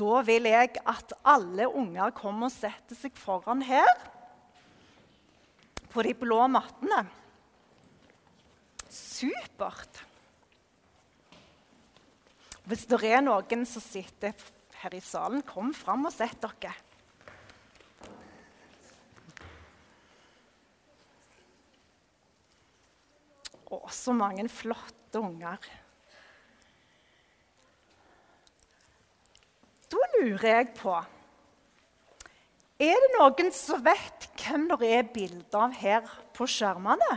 Da vil jeg at alle unger kommer og setter seg foran her på de blå mattene. Supert. Hvis det er noen som sitter her i salen, kom fram og sett dere. Å, så mange flotte unger. Lurer jeg på Er det noen som vet hvem det er bilde av her på skjermene?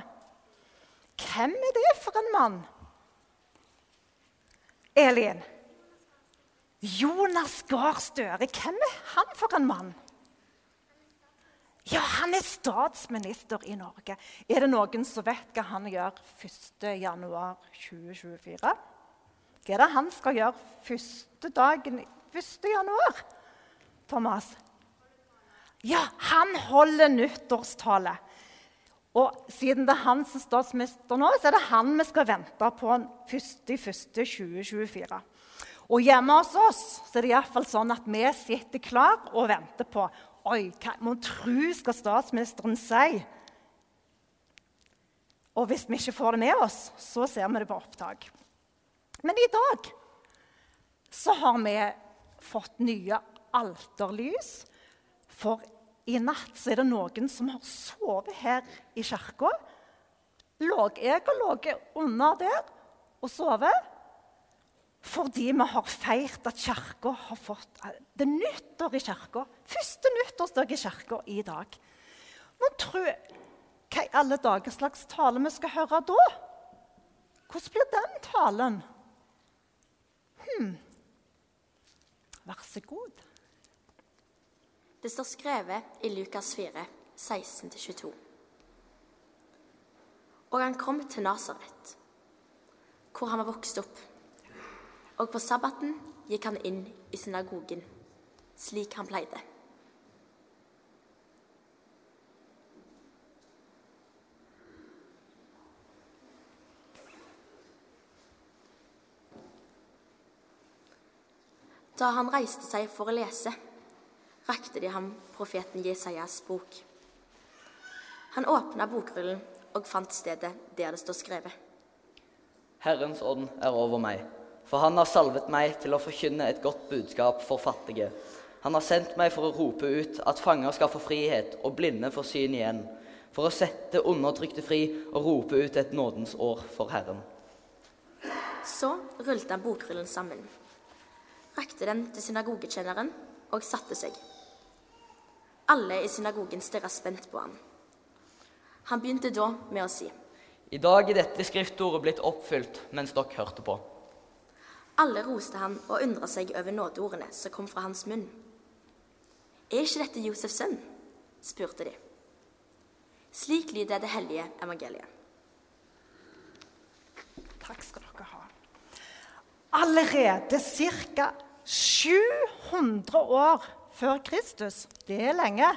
Hvem er det for en mann? Elin? Jonas Gahr Støre. Hvem er han for en mann? Ja, han er statsminister i Norge. Er det noen som vet hva han gjør 1.1.2024? Hva er det han skal gjøre første dagen 1.1., Thomas? Ja, han holder nyttårstale. Og siden det er han som er statsminister nå, så er det han vi skal vente på 1.1.2024. Og hjemme hos oss så er det iallfall sånn at vi sitter klar og venter på Oi, hva mon tru skal statsministeren si? Og hvis vi ikke får det med oss, så ser vi det på opptak. Men i dag så har vi fått nye alterlys. For i natt er det noen som har sovet her i kirka. Jeg og ligget under der og sovet. Fordi vi har feirt at Kirka har fått det nyttår i kirka. Første nyttårsdag i kirka i dag. Men tro hva i alle dager slags tale vi skal høre da? Hvordan blir den talen? Hm. Vær så god. Det står skrevet i Lukas 4, 16-22. Og han kom til Nasaret, hvor han var vokst opp. Og på sabbaten gikk han inn i synagogen, slik han pleide. Da han reiste seg for å lese, rakte de ham profeten Jesajas bok. Han åpna bokrullen og fant stedet der det står skrevet. Herrens ånd er over meg, for han har salvet meg til å forkynne et godt budskap for fattige. Han har sendt meg for å rope ut at fanger skal få frihet og blinde få syn igjen, for å sette undertrykte fri og rope ut et nådens år for Herren. Så rullet han bokrullen sammen, rakte den til synagogekjenneren og satte seg. Alle i synagogen stirra spent på han. Han begynte da med å si. I dag er dette skriftordet blitt oppfylt mens dere hørte på. Alle roste han og undra seg over nådeordene som kom fra hans munn. Er ikke dette Josefs sønn? spurte de. Slik lyder det hellige evangeliet. Takk skal du ha. Allerede ca. 700 år før Kristus, det er lenge,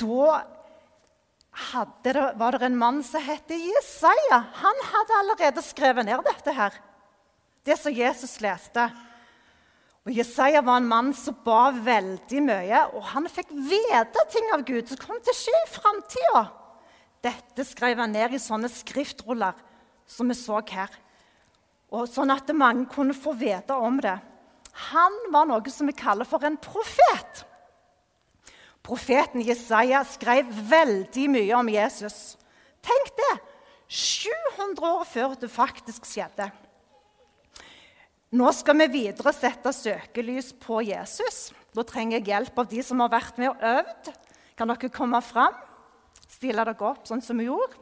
da det, var det en mann som het Jesaja. Han hadde allerede skrevet ned dette her, det som Jesus leste. Og Jesaja var en mann som ba veldig mye, og han fikk vite ting av Gud som kom til å skje i framtida. Dette skrev han ned i sånne skriftruller som vi så her, og sånn at mange kunne få vite om det. Han var noe som vi kaller for en profet. Profeten Jesaja skrev veldig mye om Jesus. Tenk det! 700 år før det faktisk skjedde. Nå skal vi videre sette søkelys på Jesus. Da trenger jeg hjelp av de som har vært med og øvd. Kan dere komme fram? Stille dere opp sånn som vi gjorde.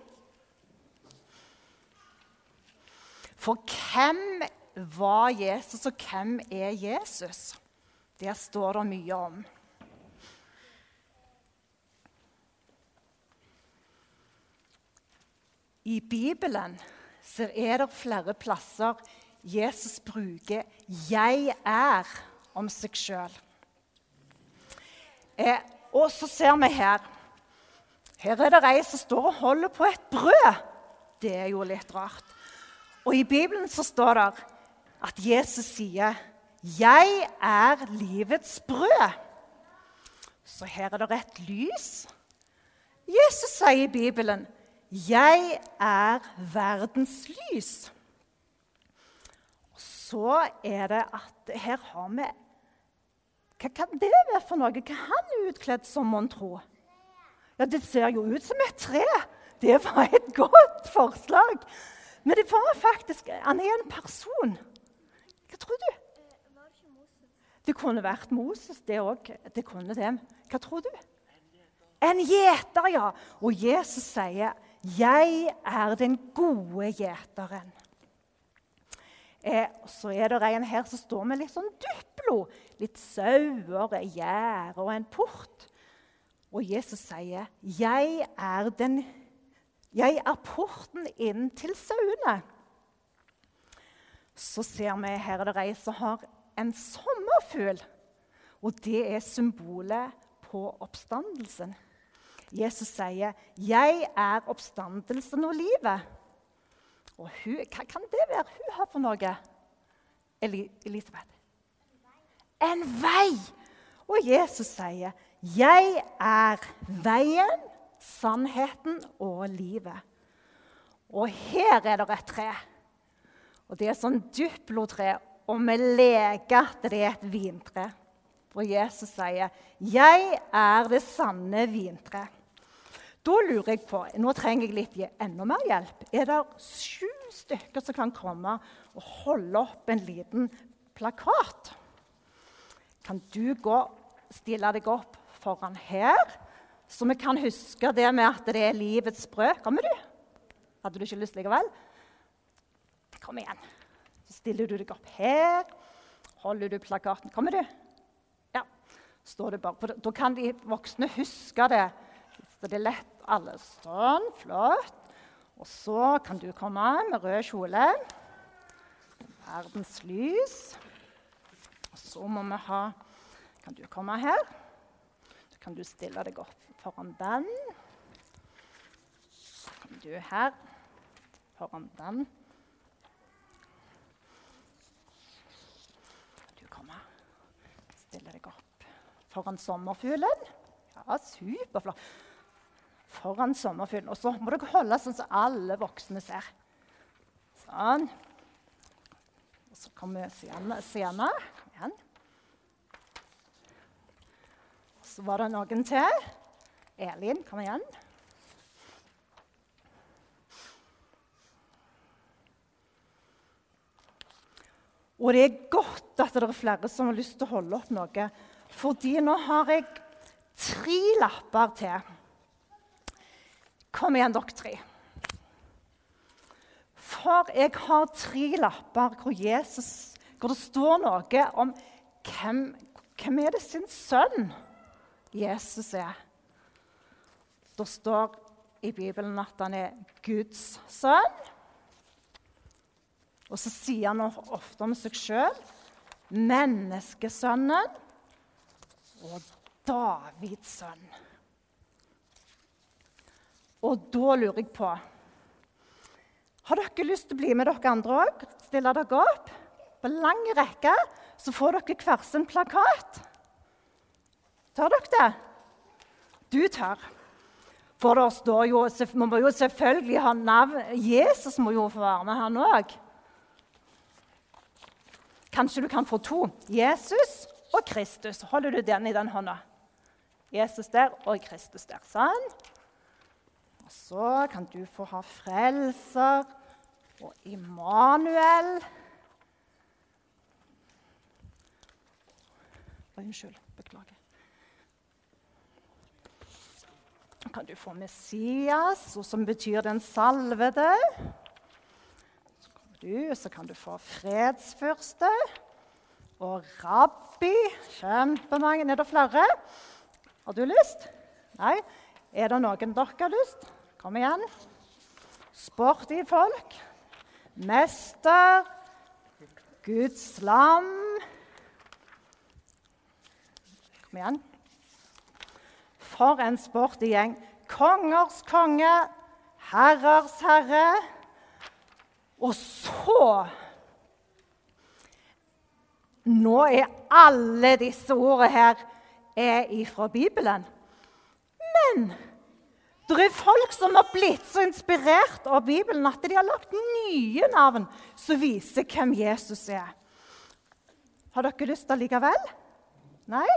For hvem var Jesus, og hvem er Jesus? Det står det mye om. I Bibelen er det flere plasser Jesus bruker 'jeg er' om seg sjøl. Eh, og så ser vi her Her er det ei som står og holder på et brød. Det er jo litt rart. Og i Bibelen så står det at Jesus sier 'Jeg er livets brød'. Så her er det et lys. Jesus sier i Bibelen 'Jeg er verdens lys'. Så er det at her har vi Hva kan det være for noe? Hva er han utkledd som, mon tro? Ja, Det ser jo ut som et tre. Det var et godt forslag. Men det var faktisk Han er en person. Hva tror du? Det kunne vært Moses, det òg. Det kunne det. Hva tror du? En gjeter, ja. Og Jesus sier, 'Jeg er den gode gjeteren'. Eh, så er det en her som står med litt sånn duplo. Litt sauer, gjerde og en port. Og Jesus sier, 'Jeg er, den, jeg er porten inn til sauene'. Så ser vi her er det ei som har en sommerfugl. Og det er symbolet på oppstandelsen. Jesus sier, 'Jeg er oppstandelsen og livet'. Og hun, Hva kan det være hun har for noe? Elisabeth? En vei! Og Jesus sier, 'Jeg er veien, sannheten og livet'. Og her er det et tre. Og det er et sånn duplotre. Og vi leker at det er et vintre. For Jesus sier, 'Jeg er det sanne vintre'. Da lurer jeg på Nå trenger jeg litt enda mer hjelp. Er det sju stykker som kan komme og holde opp en liten plakat? Kan du gå, stille deg opp foran her, så vi kan huske det med at det er livets brød? Kommer du? Hadde du ikke lyst likevel? Kom igjen. Så stiller du deg opp her. Holder du plakaten. Kommer du? Ja. Står du bare. For da kan de voksne huske det. Så det er lett. Alle sånn. Flott. Og så kan du komme med rød kjole. Verdens lys. Og så må vi ha Kan du komme her? Så kan du stille deg opp foran den. Så kom du her foran den. Du kommer. Stille deg opp foran sommerfuglen. Ja, superflott. Foran sommerfuglen. Og så må dere holde sånn som alle voksne ser. Sånn. Og så kommer. Kom igjen. Så var det noen til. Elin, kom igjen. Og det er godt at det er flere som har lyst til å holde opp noe. Fordi nå har jeg tre lapper til. Kom igjen, dere tre. For jeg har tre lapper hvor, Jesus, hvor det står noe om hvem, hvem er det sin sønn Jesus er. Det står i Bibelen at han er Guds sønn. Og så sier han ofte om seg sjøl menneskesønnen og Davids sønn. Og da lurer jeg på Har dere lyst til å bli med dere andre òg? Stille dere opp? På lang rekke så får dere hver sin plakat. Tør dere det? Du tør. For det står jo, Vi må jo selvfølgelig ha navn Jesus må jo få være med, han òg. Kanskje du kan få to. Jesus og Kristus. Holder du den i den hånda? Jesus der og Kristus der. Sånn. Og så kan du få ha Frelser og Immanuel. Unnskyld. Beklager. Så kan du få Messias, som betyr den salvede. Så du, så kan du få fredsfyrste og rabbi. Kjempemange. Er det flere? Har du lyst? Nei? Er det noen dere har lyst? Kom igjen. Sporty folk. Mester. Guds lam. Kom igjen. For en sporty gjeng. Kongers konge, herrers herre. Og så nå er alle disse ordene her er ifra Bibelen. Men det er folk som har blitt så inspirert av Bibelen at de har lagt nye navn som viser hvem Jesus er. Har dere lyst til det likevel? Nei?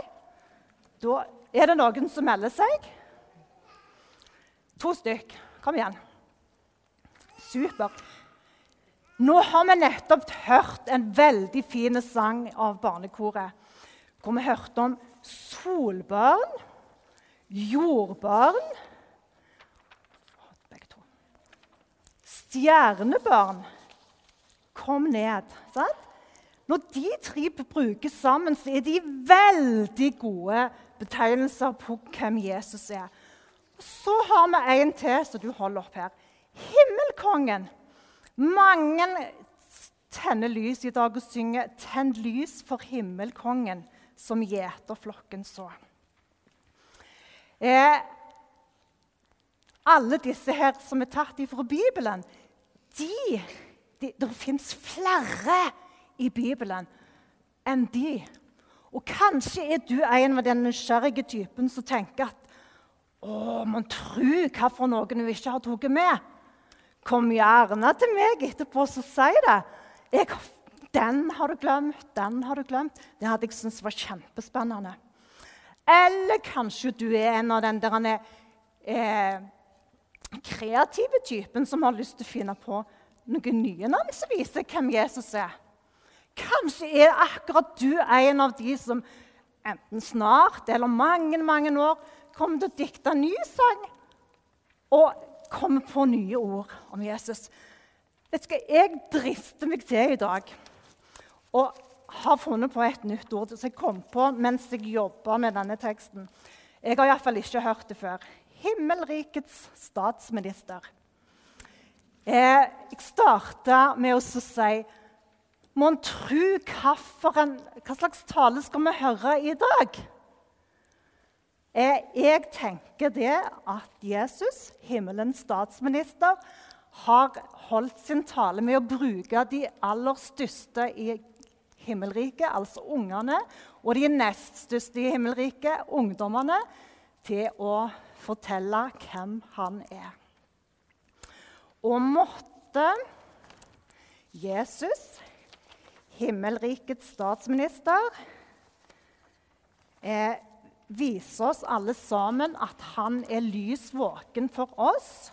Da er det noen som melder seg. To stykk. Kom igjen. Supert. Nå har vi nettopp hørt en veldig fin sang av barnekoret. Hvor vi hørte om solbarn, jordbarn Stjernebarn kom ned. Sant? Når de tre brukes sammen, så er de veldig gode betegnelser på hvem Jesus er. Så har vi en til som du holder opp her. Himmelkongen. Mange tenner lys i dag og synger 'Tenn lys for himmelkongen', som gjeterflokken så. Eh, alle disse her som er tatt ifra Bibelen, de, de, Det fins flere i Bibelen enn de. Og kanskje er du en av den nysgjerrige typen som tenker at å, man tror hva for noen hun ikke har tatt med. Kom gjerne til meg etterpå og si det. Jeg, den har du glemt, den har du glemt. Det hadde jeg syntes var kjempespennende. Eller kanskje du er en av den der eh, kreative typen som har lyst til å finne på noen nye navn som viser hvem Jesus er. Kanskje er akkurat du en av de som enten snart eller mange mange år kommer til å dikte en ny sang og kommer på nye ord om Jesus. Vet du, Jeg drister meg til i dag og har funnet på et nytt ord som jeg kom på mens jeg jobba med denne teksten. Jeg har iallfall ikke hørt det før. Himmelrikets statsminister. Eh, jeg starta med å si Mon tru hva slags tale skal vi høre i dag? Jeg tenker det at Jesus, himmelens statsminister, har holdt sin tale med å bruke de aller største i himmelriket, altså ungene, og de nest største i himmelriket, ungdommene, til å fortelle hvem han er. Og måtte Jesus, himmelrikets statsminister, eh, vise oss alle sammen at han er lys våken for oss,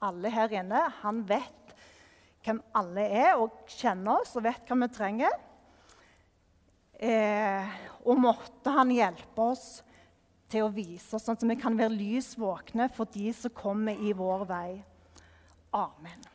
alle her inne. Han vet hvem alle er, og kjenner oss og vet hva vi trenger. Eh, og måtte han hjelpe oss til å vise oss, sånn at vi kan være lys våkne for de som kommer i vår vei. Amen.